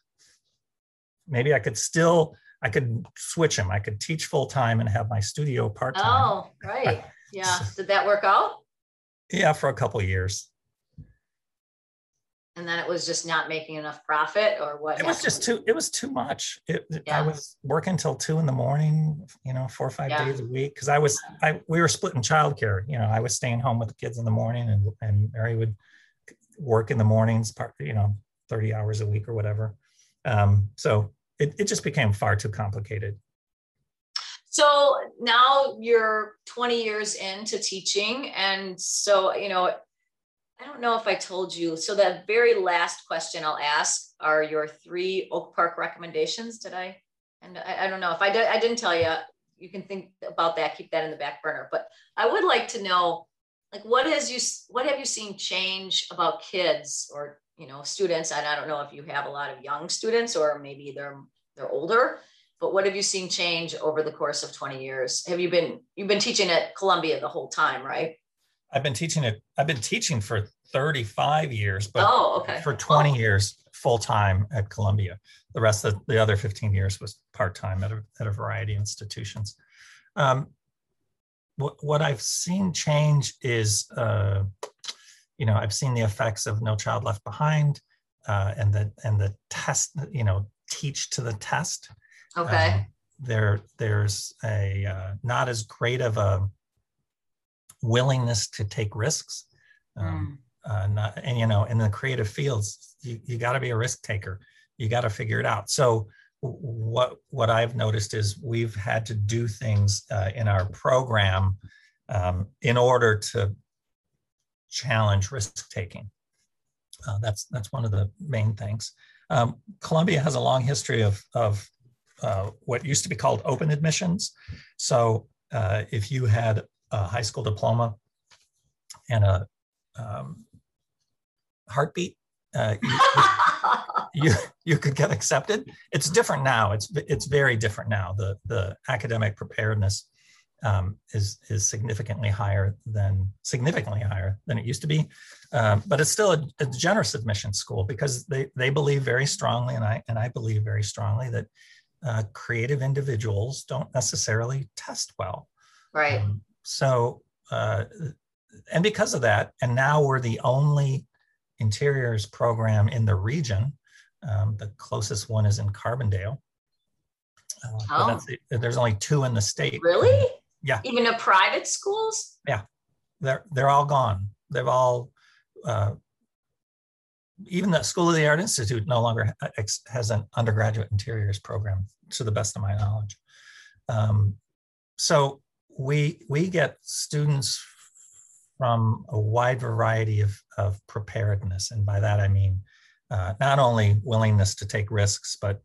maybe I could still I could switch them. I could teach full time and have my studio part time. Oh, right. Yeah. *laughs* Did that work out? Yeah, for a couple years. And then it was just not making enough profit, or what? It was just too. It was too much. It, yeah. I was working till two in the morning. You know, four or five yeah. days a week because I was. I we were splitting childcare. You know, I was staying home with the kids in the morning, and and Mary would work in the mornings. Part you know, thirty hours a week or whatever. Um, so it, it just became far too complicated. So now you're 20 years into teaching. And so, you know, I don't know if I told you. So the very last question I'll ask are your three Oak Park recommendations. Did I? And I, I don't know if I did, I didn't tell you, you can think about that, keep that in the back burner. But I would like to know, like, what has you, what have you seen change about kids or you know students? And i don't know if you have a lot of young students or maybe they're they're older but what have you seen change over the course of 20 years? Have you been you've been teaching at columbia the whole time right? I've been teaching it i've been teaching for 35 years but oh, okay. for 20 oh. years full time at columbia. The rest of the other 15 years was part-time at a, at a variety of institutions. Um, what, what i've seen change is uh, you know, I've seen the effects of No Child Left Behind uh, and the and the test, you know, teach to the test. Okay. Um, there, there's a uh, not as great of a willingness to take risks. Um, mm. uh, not, and you know, in the creative fields, you, you got to be a risk taker. You got to figure it out. So what what I've noticed is we've had to do things uh, in our program um, in order to challenge risk taking. Uh, that's that's one of the main things. Um, Columbia has a long history of of uh, what used to be called open admissions. So uh, if you had a high school diploma and a um, heartbeat, uh, you, *laughs* you could get accepted. It's different now. It's it's very different now. The the academic preparedness um, is is significantly higher than significantly higher than it used to be, um, but it's still a, a, generous admission school because they they believe very strongly, and I and I believe very strongly that uh, creative individuals don't necessarily test well. Right. Um, so, uh, and because of that, and now we're the only interiors program in the region. Um, the closest one is in Carbondale. Uh, oh. there's only two in the state. Really? Yeah. Even the private schools? Yeah. They're they're all gone. They've all uh, even the School of the Art Institute no longer has an undergraduate interiors program, to the best of my knowledge. Um, so we we get students from a wide variety of, of preparedness, and by that I mean uh, not only willingness to take risks, but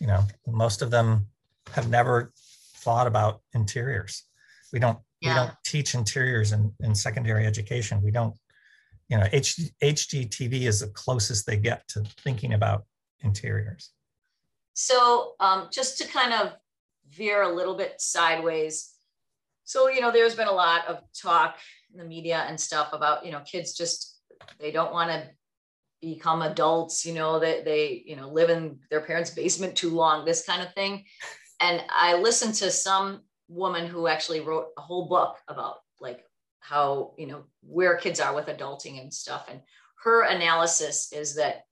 you know most of them have never thought about interiors. We don't yeah. we don't teach interiors in, in secondary education. We don't you know, H, HGTV is the closest they get to thinking about interiors. So um, just to kind of veer a little bit sideways. So, you know, there's been a lot of talk in the media and stuff about, you know, kids just, they don't want to become adults, you know, that they, you know, live in their parents' basement too long, this kind of thing. *laughs* And I listened to some woman who actually wrote a whole book about like how you know where kids are with adulting and stuff. And her analysis is that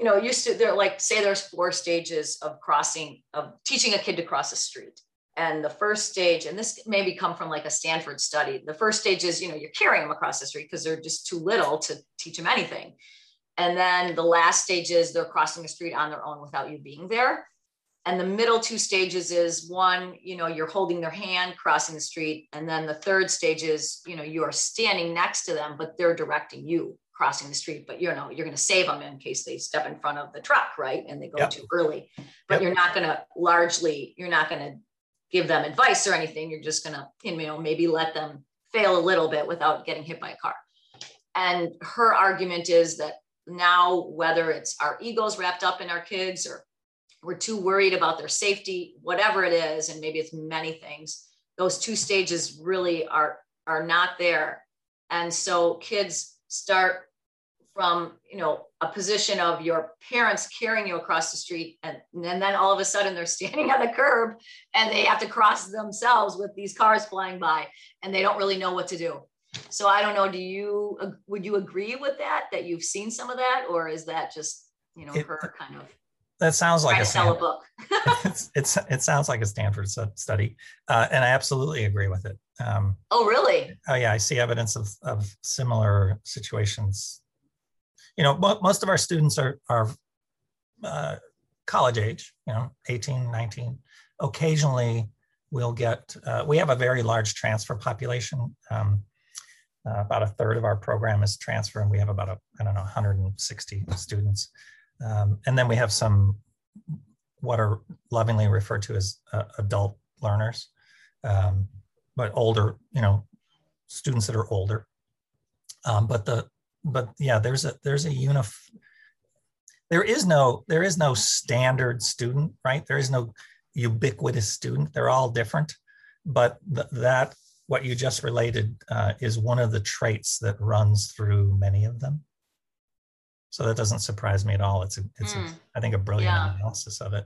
you know used to they're like say there's four stages of crossing of teaching a kid to cross a street. And the first stage and this maybe come from like a stanford study the first stage is you know you're carrying them across the street because they're just too little to teach them anything and then the last stage is they're crossing the street on their own without you being there. And the middle two stages is one you know you're holding their hand crossing the street. And then the third stage is you know you are standing next to them but they're directing you crossing the street. But you know you're going to save them in case they step in front of the truck right? And they go yep. too early. But yep. you're not going to largely you're not going to give them advice or anything. You're just going to you know maybe let them fail a little bit without getting hit by a car. And her argument is that now whether it's our egos wrapped up in our kids or we're too worried about their safety, whatever it is, and maybe it's many things. Those two stages really are are not there, and so kids start from you know a position of your parents carrying you across the street and, and then all of a sudden they're *laughs* standing on the curb and they have to cross themselves with these cars flying by and they don't really know what to do so i don't know do you would you agree with that that you've seen some of that or is that just you know it, her kind of that sounds like a, sell a book. it's, *laughs* it's it sounds like a Stanford study, uh, and I absolutely agree with it. Um, oh, really? Oh, yeah. I see evidence of of similar situations. You know, most of our students are are uh, college age. You know, 18, 19. Occasionally, we'll get. Uh, we have a very large transfer population. Um, uh, about a third of our program is transfer, and we have about a I don't know 160 students. Um, and then we have some what are lovingly referred to as uh, adult learners, um, but older, you know, students that are older. Um, but the but yeah, there's a there's a unif there is no there is no standard student, right? There is no ubiquitous student. They're all different, but th- that what you just related uh, is one of the traits that runs through many of them. So that doesn't surprise me at all. It's a, it's mm. a, I think a brilliant yeah. analysis of it.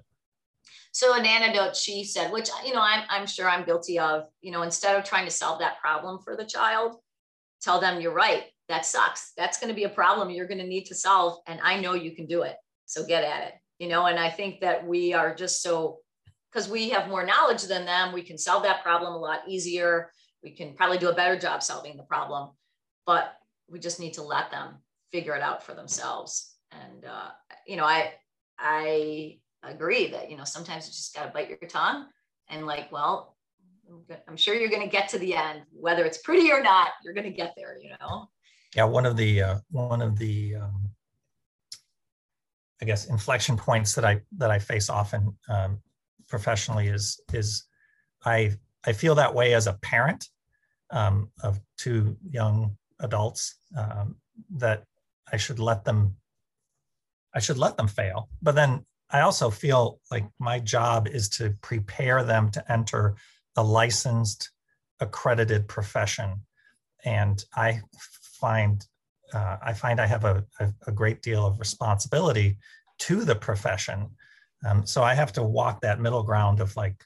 So an antidote she said, which you know I'm I'm sure I'm guilty of. You know, instead of trying to solve that problem for the child, tell them you're right. That sucks. That's going to be a problem you're going to need to solve, and I know you can do it. So get at it. You know, and I think that we are just so because we have more knowledge than them, we can solve that problem a lot easier. We can probably do a better job solving the problem, but we just need to let them figure it out for themselves. And uh, you know, I I agree that you know sometimes you just got to bite your tongue and like well i'm sure you're going to get to the end whether it's pretty or not you're going to get there you know yeah one of the uh, one of the um, i guess inflection points that i that i face often um, professionally is is i i feel that way as a parent um, of two young adults um, that i should let them i should let them fail but then I also feel like my job is to prepare them to enter a licensed, accredited profession. And I find uh, I find I have a, a, a, great deal of responsibility to the profession. Um, so I have to walk that middle ground of like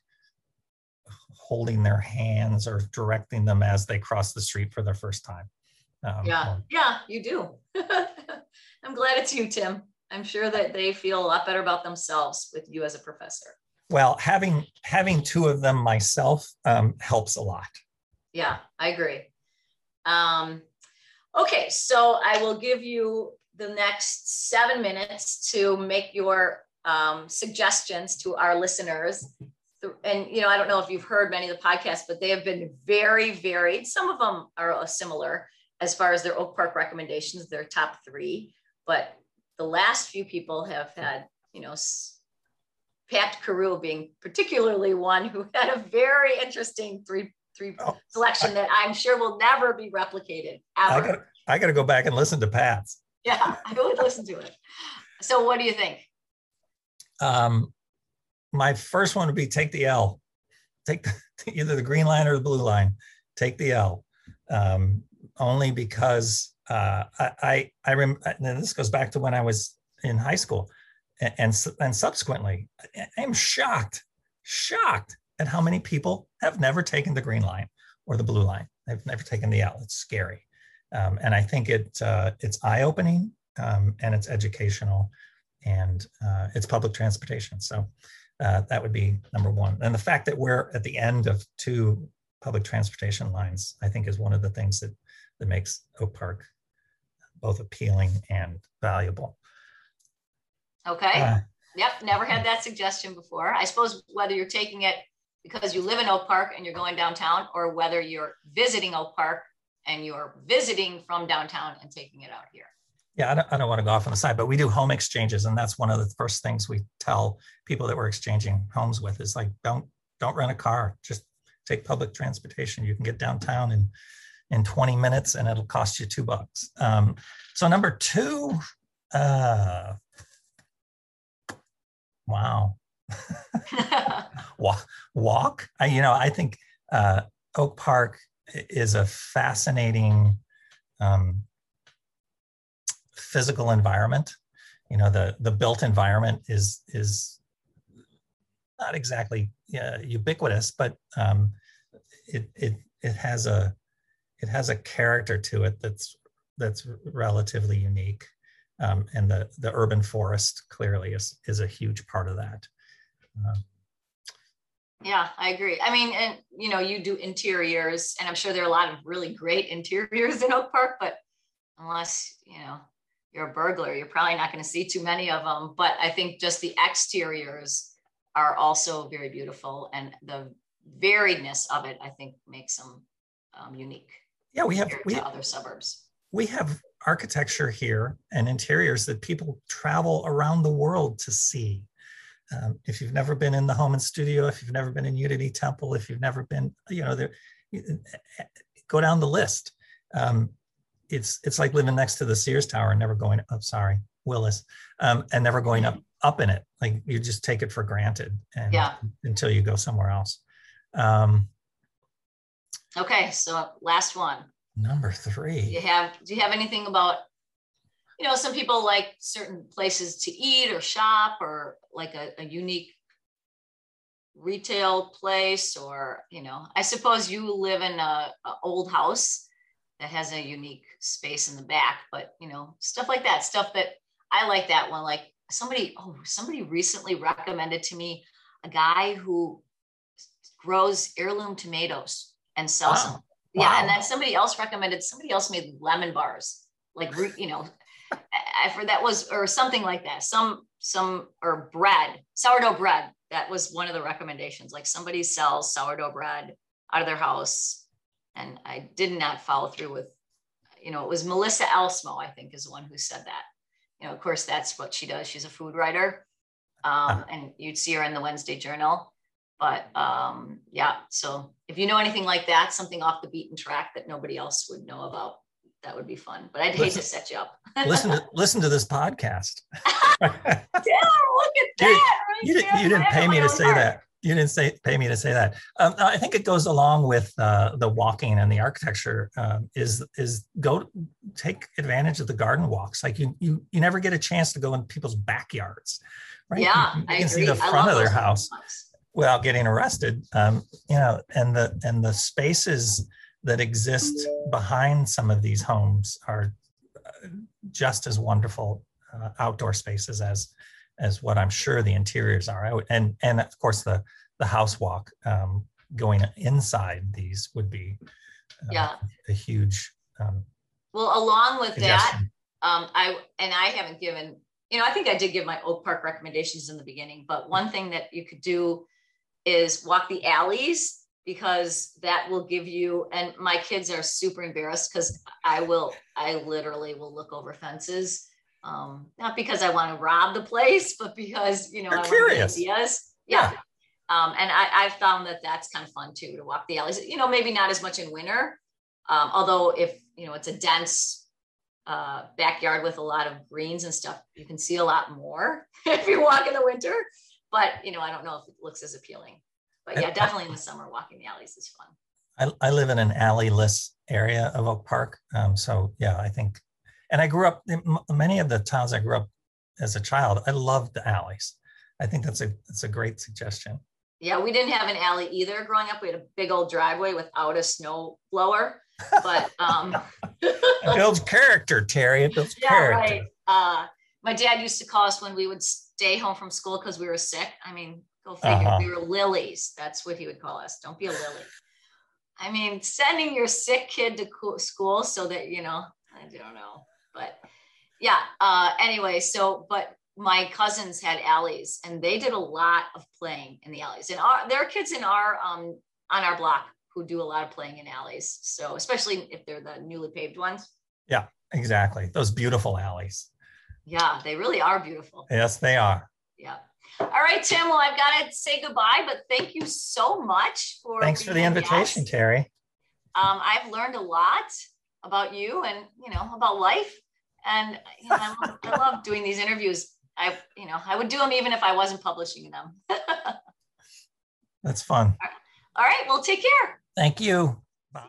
holding their hands or directing them as they cross the street for the first time. Um, yeah, yeah, you do. *laughs* I'm glad it's you, Tim. I'm sure that they feel a lot better about themselves with you as a professor. Well, having having two of them myself um, helps a lot. Yeah, I agree. Um, okay, so I will give you the next seven minutes to make your um, suggestions to our listeners. And you know, I don't know if you've heard many of the podcasts, but they have been very varied. Some of them are similar as far as their Oak Park recommendations, their top three. But the last few people have had, you know, Pat Carew being particularly one who had a very interesting three three oh, selection I, that I'm sure will never be replicated ever. I got I got to go back and listen to Pat's. Yeah, *laughs* I would listen to it. So, what do you think? Um, my first one would be take the L. Take the, *laughs* either the green line or the blue line. Take the L. Um, only because uh, I, I, I rem- this goes back to when I was in high school and, and, and subsequently, I'm shocked, shocked at how many people have never taken the green line or the blue line. They've never taken the L. It's scary. Um, and I think it, uh, it's eye opening um, and it's educational and uh, it's public transportation. So uh, that would be number one. And the fact that we're at the end of two public transportation lines, I think is one of the things that, that makes Oak Park both appealing and valuable. Okay. Uh, yep. Never had that suggestion before. I suppose whether you're taking it because you live in Oak Park and you're going downtown, or whether you're visiting Oak Park and you're visiting from downtown and taking it out here. Yeah, I don't, I don't want to go off on the side, but we do home exchanges, and that's one of the first things we tell people that we're exchanging homes with is like, don't don't rent a car, just take public transportation. You can get downtown in in 20 minutes and it'll cost you two bucks. Um, so number two, uh, wow. *laughs* walk, walk. I, you know, I think uh, Oak Park is a fascinating um, physical environment. You know, the the built environment is is not exactly uh, ubiquitous, but um, it it it has a it has a character to it that's that's relatively unique. Um, and the the urban forest clearly is is a huge part of that. Uh, yeah, I agree. I mean, and you know, you do interiors, and I'm sure there are a lot of really great interiors in Oak Park, but unless you know you're a burglar, you're probably not going to see too many of them. But I think just the exteriors are also very beautiful, and the variedness of it, I think, makes them um, unique yeah we have we other suburbs. we have architecture here and interiors that people travel around the world to see. Um, if you've never been in the home and Studio if you've never been in unity temple if you've never been you know there go down the list. Um, it's it's like living next to the sears tower and never going up oh, sorry willis um, and never going up up in it like you just take it for granted and yeah. until you go somewhere else um, Okay, so last one. Number three. Do you have do you have anything about you know some people like certain places to eat or shop or like a, a unique retail place or you know I suppose you live in a, a old house that has a unique space in the back, but you know stuff like that stuff that I like that one like somebody oh somebody recently recommended to me a guy who grows heirloom tomatoes and sells wow. some. Yeah, wow. and then somebody else recommended. Somebody else made lemon bars, like you know, I for that was or something like that. Some some or bread, sourdough bread. That was one of the recommendations. Like somebody sells sourdough bread out of their house, and I did not follow through with. You know, it was Melissa Elsmo, I think, is the one who said that. You know, of course, that's what she does. She's a food writer, um, and you'd see her in the Wednesday Journal. But um, yeah, so if you know anything like that, something off the beaten track that nobody else would know about, that would be fun. But I'd hate to set you up. listen to *laughs* listen to this podcast. *laughs* yeah, look at that. You, you, did, you didn't pay me to say that. You didn't say pay me to say that. Um, I think it goes along with uh, the walking and the architecture. Um, is is go take advantage of the garden walks. Like you you you never get a chance to go in people's backyards, right? Yeah, you, you I can agree. see the front of their house without getting arrested. Um, you know, and the and the spaces that exist behind some of these homes are uh, just as wonderful uh, outdoor spaces as as what I'm sure the interiors are. I would, and and of course the the house walk um, going inside these would be uh, Yeah. a huge um, Well, along with that, um, I and I haven't given, you know, I think I did give my Oak Park recommendations in the beginning, but one thing that you could do is walk the alleys because that will give you and my kids are super embarrassed because I will, I literally will look over fences. Um, not because I want to rob the place, *laughs* but because you know You're I want to get curious. ideas. Yeah. Um, and I, I found that that's kind of fun too to walk the alleys. You know, maybe not as much in winter, um, although if you know it's a dense uh, backyard with a lot of greens and stuff, you can see a lot more *laughs* if you walk in the winter. But you know, I don't know if it looks as appealing. But yeah, definitely in the summer, walking the alleys is fun. I, I live in an alleyless area of Oak Park. Um, so yeah, I think, and I grew up in many of the towns I grew up as a child. I loved the alleys. I think that's a that's a great suggestion. Yeah, we didn't have an alley either growing up. We had a big old driveway without a snow blower. But um, *laughs* It builds character, Terry. It builds yeah, character. right. Uh, my dad used to call us when we would stay home from school because we were sick. I mean, go figure. Uh-huh. We were lilies. That's what he would call us. Don't be a lily. I mean, sending your sick kid to school so that you know, I don't know, but yeah. Uh, anyway, so but my cousins had alleys, and they did a lot of playing in the alleys. And our, there are kids in our um, on our block who do a lot of playing in alleys. So especially if they're the newly paved ones. Yeah, exactly. Those beautiful alleys. Yeah, they really are beautiful. Yes, they are. Yeah. All right, Tim. Well, I've got to say goodbye, but thank you so much for Thanks for the invitation, guest. Terry. Um, I've learned a lot about you and you know about life, and you know, I, love, I love doing these interviews. I you know I would do them even if I wasn't publishing them. *laughs* That's fun. All right. Well, take care. Thank you.